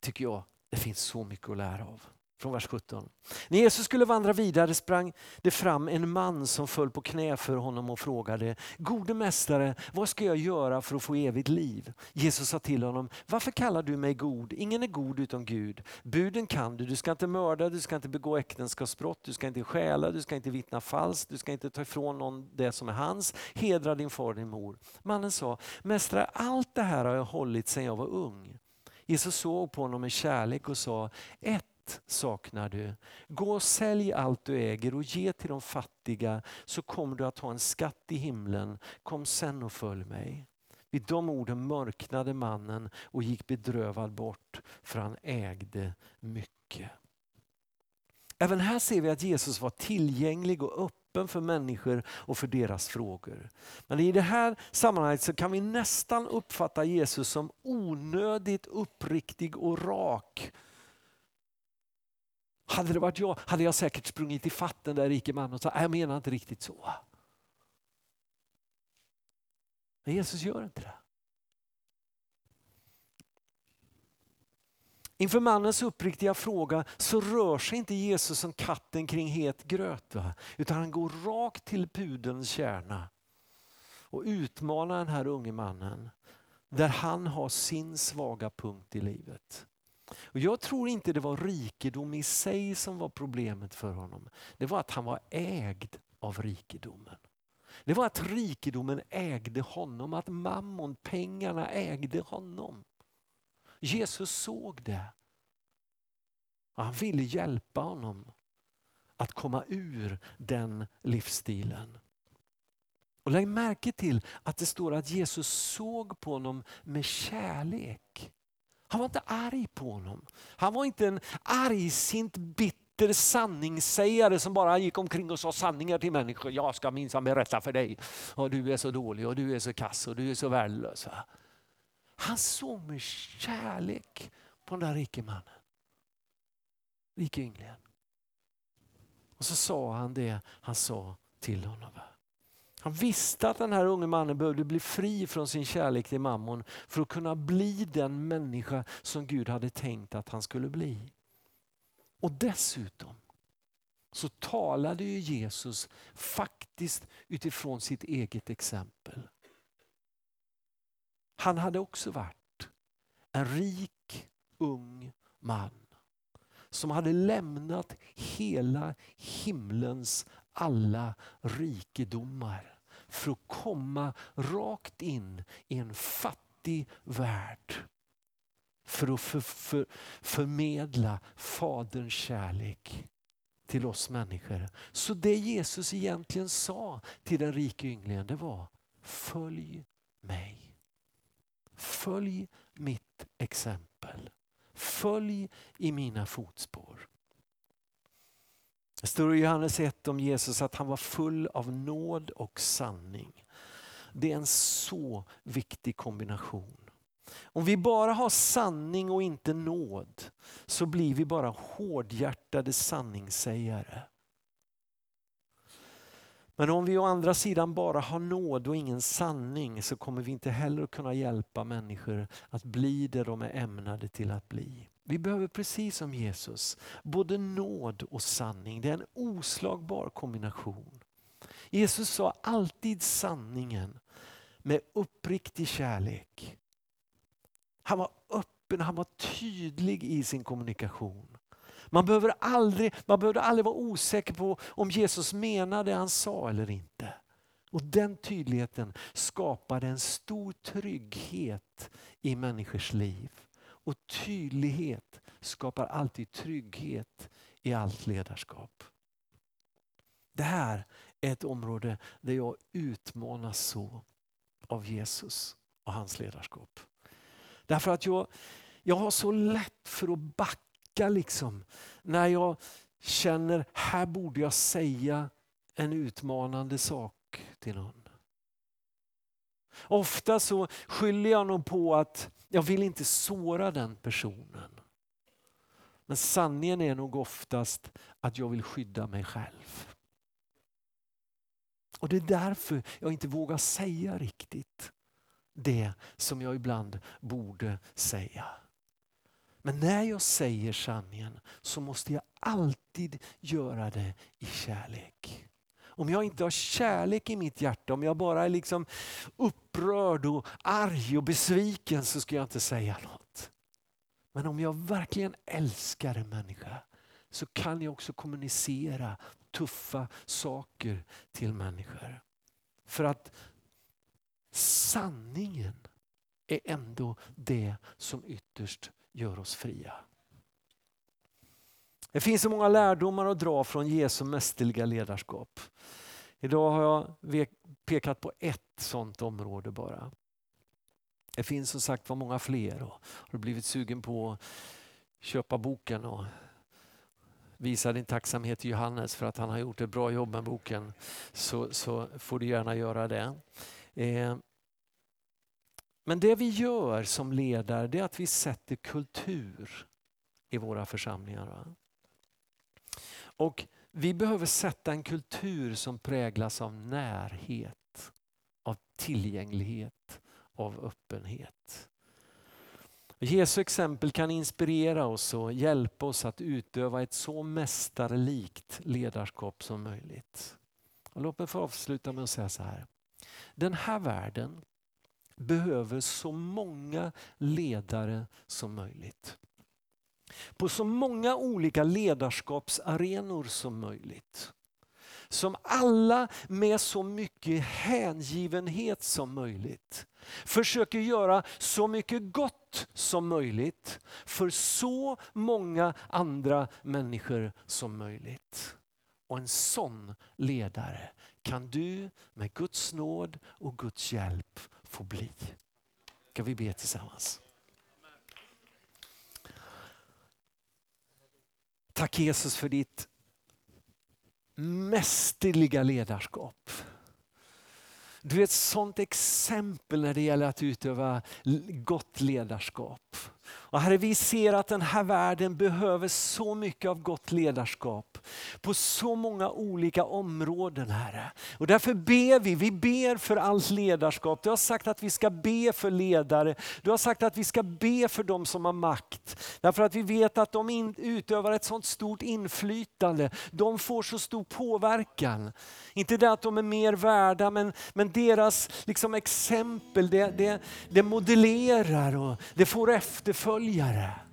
Speaker 1: tycker jag det finns så mycket att lära av från vers 17. När Jesus skulle vandra vidare sprang det fram en man som föll på knä för honom och frågade, Gode mästare, vad ska jag göra för att få evigt liv? Jesus sa till honom, varför kallar du mig god? Ingen är god utom Gud. Buden kan du, du ska inte mörda, du ska inte begå äktenskapsbrott, du ska inte stjäla, du ska inte vittna falskt, du ska inte ta ifrån någon det som är hans. Hedra din far och din mor. Mannen sa, mästare allt det här har jag hållit sedan jag var ung. Jesus såg på honom med kärlek och sa, ett saknar du. Gå och sälj allt du äger och ge till de fattiga så kommer du att ha en skatt i himlen. Kom sen och följ mig. Vid de orden mörknade mannen och gick bedrövad bort för han ägde mycket. Även här ser vi att Jesus var tillgänglig och öppen för människor och för deras frågor. Men i det här sammanhanget så kan vi nästan uppfatta Jesus som onödigt uppriktig och rak hade det varit jag hade jag säkert sprungit i fatten där rike mannen och sagt, jag menar inte riktigt så. Men Jesus gör inte det. Inför mannens uppriktiga fråga så rör sig inte Jesus som katten kring het gröt. Va? Utan han går rakt till pudelns kärna och utmanar den här unge mannen där han har sin svaga punkt i livet. Och jag tror inte det var rikedom i sig som var problemet för honom. Det var att han var ägd av rikedomen. Det var att rikedomen ägde honom, att mammon, pengarna ägde honom. Jesus såg det. Och han ville hjälpa honom att komma ur den livsstilen. Och lägg märke till att det står att Jesus såg på honom med kärlek. Han var inte arg på honom. Han var inte en argsint, bitter sanningssägare som bara gick omkring och sa sanningar till människor. Jag ska minsann berätta för dig. Och du är så dålig och du är så kass och du är så värdelös. Han såg med kärlek på den där rike mannen. Rike ynglingen. Och så sa han det han sa till honom. Han visste att den här unge mannen behövde bli fri från sin kärlek till mammon för att kunna bli den människa som Gud hade tänkt att han skulle bli. Och dessutom så talade ju Jesus faktiskt utifrån sitt eget exempel. Han hade också varit en rik ung man som hade lämnat hela himlens alla rikedomar för att komma rakt in i en fattig värld. För att för, för, förmedla Faderns kärlek till oss människor. Så det Jesus egentligen sa till den rike ynglingen det var Följ mig. Följ mitt exempel. Följ i mina fotspår. Det står i Johannes 1 om Jesus att han var full av nåd och sanning. Det är en så viktig kombination. Om vi bara har sanning och inte nåd så blir vi bara hårdhjärtade sanningssägare. Men om vi å andra sidan bara har nåd och ingen sanning så kommer vi inte heller kunna hjälpa människor att bli det de är ämnade till att bli. Vi behöver precis som Jesus både nåd och sanning. Det är en oslagbar kombination. Jesus sa alltid sanningen med uppriktig kärlek. Han var öppen, han var tydlig i sin kommunikation. Man, behöver aldrig, man behövde aldrig vara osäker på om Jesus menade det han sa eller inte. Och Den tydligheten skapade en stor trygghet i människors liv. Och tydlighet skapar alltid trygghet i allt ledarskap. Det här är ett område där jag utmanas så av Jesus och hans ledarskap. Därför att jag, jag har så lätt för att backa liksom när jag känner här borde jag säga en utmanande sak till någon. Ofta så skyller jag nog på att jag vill inte såra den personen. Men sanningen är nog oftast att jag vill skydda mig själv. Och det är därför jag inte vågar säga riktigt det som jag ibland borde säga. Men när jag säger sanningen så måste jag alltid göra det i kärlek. Om jag inte har kärlek i mitt hjärta, om jag bara är liksom upprörd och arg och besviken så ska jag inte säga något. Men om jag verkligen älskar en människa så kan jag också kommunicera tuffa saker till människor. För att sanningen är ändå det som ytterst gör oss fria. Det finns så många lärdomar att dra från Jesu mästerliga ledarskap. Idag har jag pekat på ett sådant område bara. Det finns som sagt var många fler. Och har du blivit sugen på att köpa boken och visa din tacksamhet till Johannes för att han har gjort ett bra jobb med boken så, så får du gärna göra det. Eh, men det vi gör som ledare det är att vi sätter kultur i våra församlingar. Och vi behöver sätta en kultur som präglas av närhet, av tillgänglighet, av öppenhet. Jesu exempel kan inspirera oss och hjälpa oss att utöva ett så mästarlikt ledarskap som möjligt. Och låt mig få avsluta med att säga så här. Den här världen behöver så många ledare som möjligt. På så många olika ledarskapsarenor som möjligt. Som alla med så mycket hängivenhet som möjligt försöker göra så mycket gott som möjligt för så många andra människor som möjligt. Och en sån ledare kan du med Guds nåd och Guds hjälp få bli. Ska vi be tillsammans? Tack Jesus för ditt mästerliga ledarskap. Du är ett sånt exempel när det gäller att utöva gott ledarskap. Och herre, vi ser att den här världen behöver så mycket av gott ledarskap på så många olika områden Herre. Och därför ber vi, vi ber för allt ledarskap. Du har sagt att vi ska be för ledare. Du har sagt att vi ska be för de som har makt. Därför att vi vet att de utövar ett sånt stort inflytande. De får så stor påverkan. Inte det att de är mer värda men, men deras liksom, exempel det, det, det modellerar och det får efterföljare.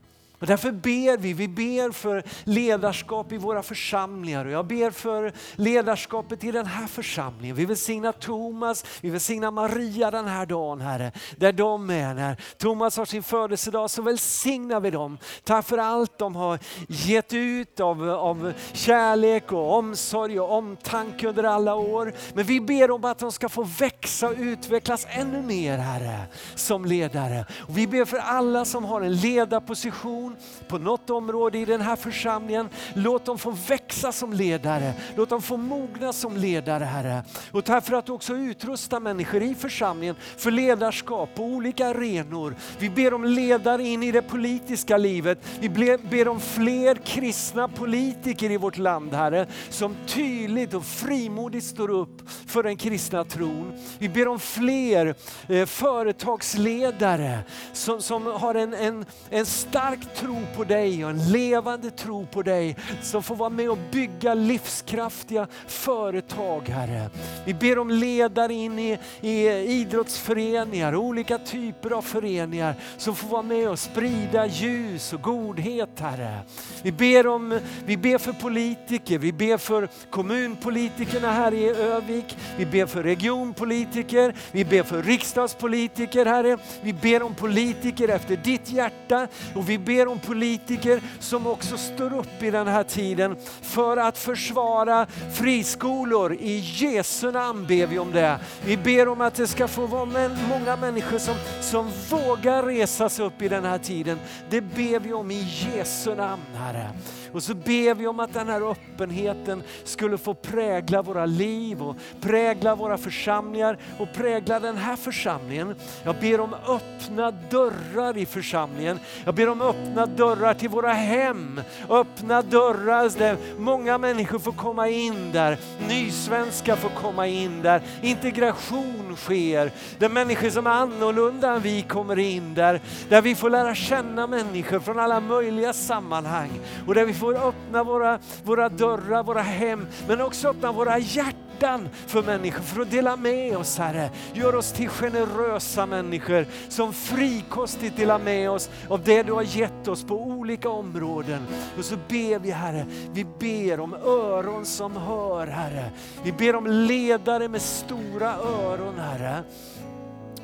Speaker 1: Och därför ber vi, vi ber för ledarskap i våra församlingar och jag ber för ledarskapet i den här församlingen. Vi välsignar Thomas, vi välsignar Maria den här dagen Herre, där de är. När Thomas har sin födelsedag så välsignar vi dem. Tack för allt de har gett ut av, av kärlek och omsorg och omtanke under alla år. Men vi ber om att de ska få växa och utvecklas ännu mer Herre, som ledare. Och vi ber för alla som har en ledarposition person på något område i den här församlingen. Låt dem få växa som ledare. Låt dem få mogna som ledare Herre. Och tack för att du också utrustar människor i församlingen för ledarskap på olika arenor. Vi ber om ledare in i det politiska livet. Vi ber om fler kristna politiker i vårt land Herre, som tydligt och frimodigt står upp för den kristna tron. Vi ber om fler eh, företagsledare som, som har en, en, en stark tro på dig och en levande tro på dig som får vara med och bygga livskraftiga företag Herre. Vi ber om ledare in i, i idrottsföreningar, olika typer av föreningar som får vara med och sprida ljus och godhet Herre. Vi ber, om, vi ber för politiker, vi ber för kommunpolitikerna här i Övik, vi ber för regionpolitiker, vi ber för riksdagspolitiker Herre. Vi ber om politiker efter ditt hjärta och vi ber om politiker som också står upp i den här tiden för att försvara friskolor. I Jesu namn ber vi om det. Vi ber om att det ska få vara många människor som, som vågar resa sig upp i den här tiden. Det ber vi om i Jesu namn Herre. Och så ber vi om att den här öppenheten skulle få prägla våra liv och prägla våra församlingar och prägla den här församlingen. Jag ber om öppna dörrar i församlingen. Jag ber om öppna dörrar till våra hem. Öppna dörrar där många människor får komma in där. Nysvenskar får komma in där. Integration sker. Där människor som är annorlunda än vi kommer in där. Där vi får lära känna människor från alla möjliga sammanhang. Och där vi får öppna våra, våra dörrar, våra hem, men också öppna våra hjärtan för människor för att dela med oss Herre. Gör oss till generösa människor som frikostigt delar med oss av det du har gett oss på olika områden. Och så ber vi Herre, vi ber om öron som hör Herre. Vi ber om ledare med stora öron Herre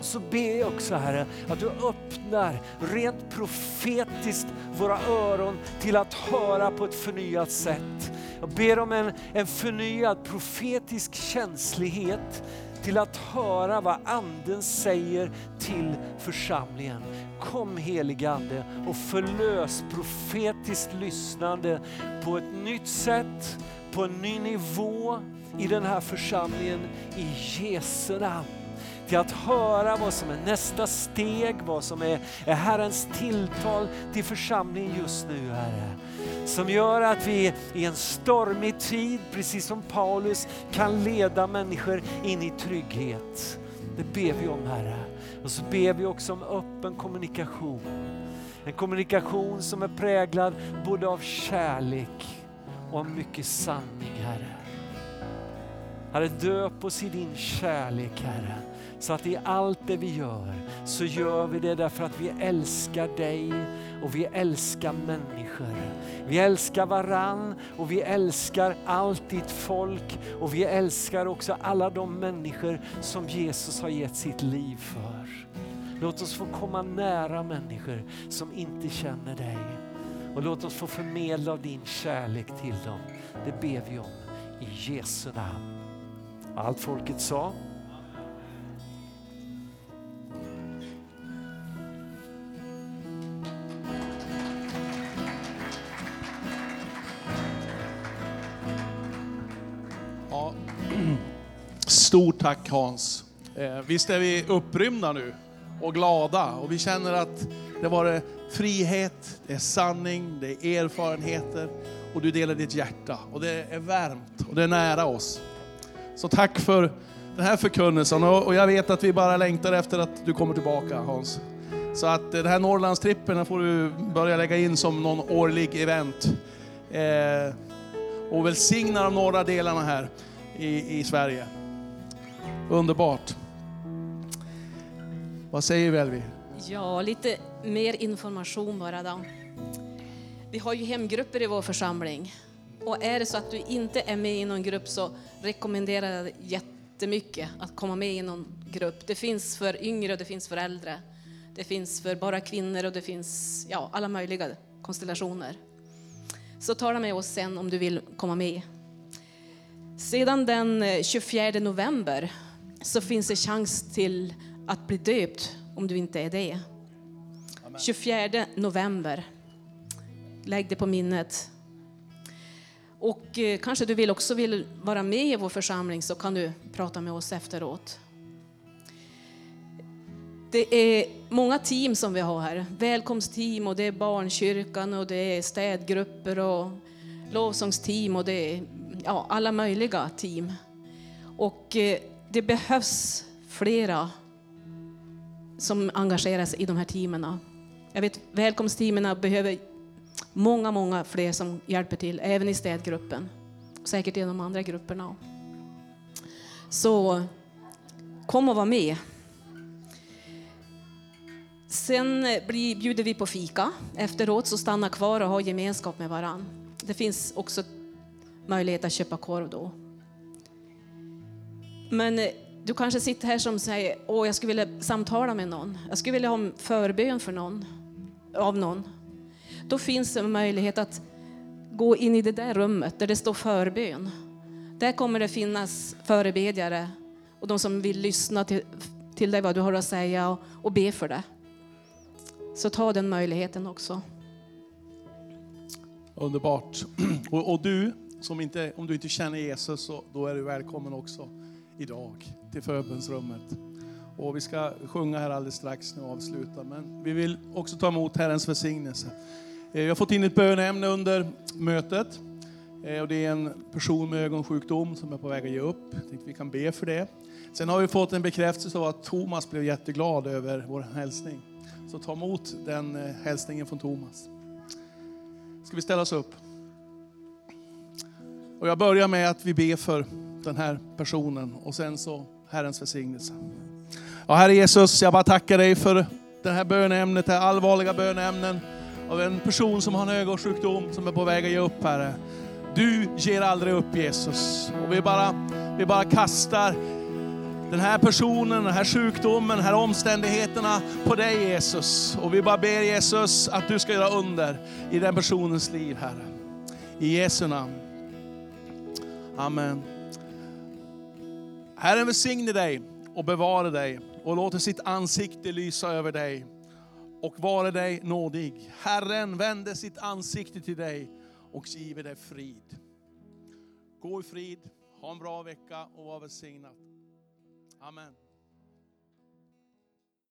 Speaker 1: så ber jag också Herre att du öppnar rent profetiskt våra öron till att höra på ett förnyat sätt. Jag ber om en, en förnyad profetisk känslighet till att höra vad Anden säger till församlingen. Kom helige Ande och förlös profetiskt lyssnande på ett nytt sätt, på en ny nivå i den här församlingen i Jesu namn till att höra vad som är nästa steg, vad som är, är Herrens tilltal till församlingen just nu Herre. Som gör att vi i en stormig tid, precis som Paulus, kan leda människor in i trygghet. Det ber vi om Herre. Och så ber vi också om öppen kommunikation. En kommunikation som är präglad både av kärlek och av mycket sanning Herre. Herre, döp oss i din kärlek Herre. Så att i allt det vi gör så gör vi det därför att vi älskar dig och vi älskar människor. Vi älskar varann och vi älskar allt ditt folk och vi älskar också alla de människor som Jesus har gett sitt liv för. Låt oss få komma nära människor som inte känner dig och låt oss få förmedla din kärlek till dem. Det ber vi om i Jesu namn. Allt folket sa
Speaker 2: Stort tack Hans. Eh, visst är vi upprymda nu och glada och vi känner att det var frihet, det är sanning, det är erfarenheter och du delar ditt hjärta och det är varmt och det är nära oss. Så tack för den här förkunnelsen och jag vet att vi bara längtar efter att du kommer tillbaka Hans. Så att eh, den här Norrlandstrippen får du börja lägga in som någon årlig event. Eh, och välsigna de norra delarna här i, i Sverige. Underbart. Vad säger vi
Speaker 3: Ja, lite mer information bara då. Vi har ju hemgrupper i vår församling. Och är det så att du inte är med i någon grupp så rekommenderar jag jättemycket att komma med i någon grupp. Det finns för yngre och det finns för äldre. Det finns för bara kvinnor och det finns ja, alla möjliga konstellationer. Så tala med oss sen om du vill komma med. Sedan den eh, 24 november så finns det chans till att bli döpt om du inte är det. 24 november. Lägg det på minnet. Och eh, kanske du vill också vill vara med i vår församling så kan du prata med oss efteråt. Det är många team som vi har här. Välkomstteam och det är barnkyrkan och det är städgrupper och lovsångsteam och det är ja, alla möjliga team. Och eh, det behövs flera som engagerar sig i de här teamen. Jag vet välkomstteamen behöver många, många fler som hjälper till, även i städgruppen. Säkert i de andra grupperna. Så kom och var med. Sen eh, bjuder vi på fika efteråt, så stanna kvar och ha gemenskap med varann. Det finns också möjlighet att köpa korv då. Men eh, du kanske sitter här som säger, åh jag skulle vilja samtala med någon. Jag skulle vilja ha en förbön för någon, av någon. Då finns det en möjlighet att gå in i det där rummet där det står förbön. Där kommer det finnas förebedjare och de som vill lyssna till, till dig vad du har att säga och, och be för det. Så ta den möjligheten också.
Speaker 2: Underbart. Och, och du, som inte, om du inte känner Jesus, så, då är du välkommen också idag till förbönsrummet. Och vi ska sjunga här alldeles strax nu och avsluta. Men vi vill också ta emot Herrens välsignelse. Eh, jag har fått in ett bönämne under mötet. Eh, och det är en person med ögonsjukdom som är på väg att ge upp. Jag tänkte vi kan be för det. Sen har vi fått en bekräftelse av att Thomas blev jätteglad över vår hälsning. Så ta emot den eh, hälsningen från Thomas. Ska vi ställa oss upp? Och jag börjar med att vi ber för den här personen och sen så Herrens välsignelse. Ja, Herre Jesus, jag bara tackar dig för det här bönämnet, det här allvarliga bönämnen av en person som har en ögonsjukdom som är på väg att ge upp, Herre. Du ger aldrig upp Jesus. Och vi bara, vi bara kastar den här personen, den här sjukdomen, de här omständigheterna på dig Jesus. Och vi bara ber Jesus att du ska göra under i den personens liv, Herre. I Jesu namn. Amen. Herren välsigne dig och bevara dig och låter sitt ansikte lysa över dig och vare dig nådig. Herren vände sitt ansikte till dig och giver dig frid. Gå i frid, ha en bra vecka och var välsignad. Amen.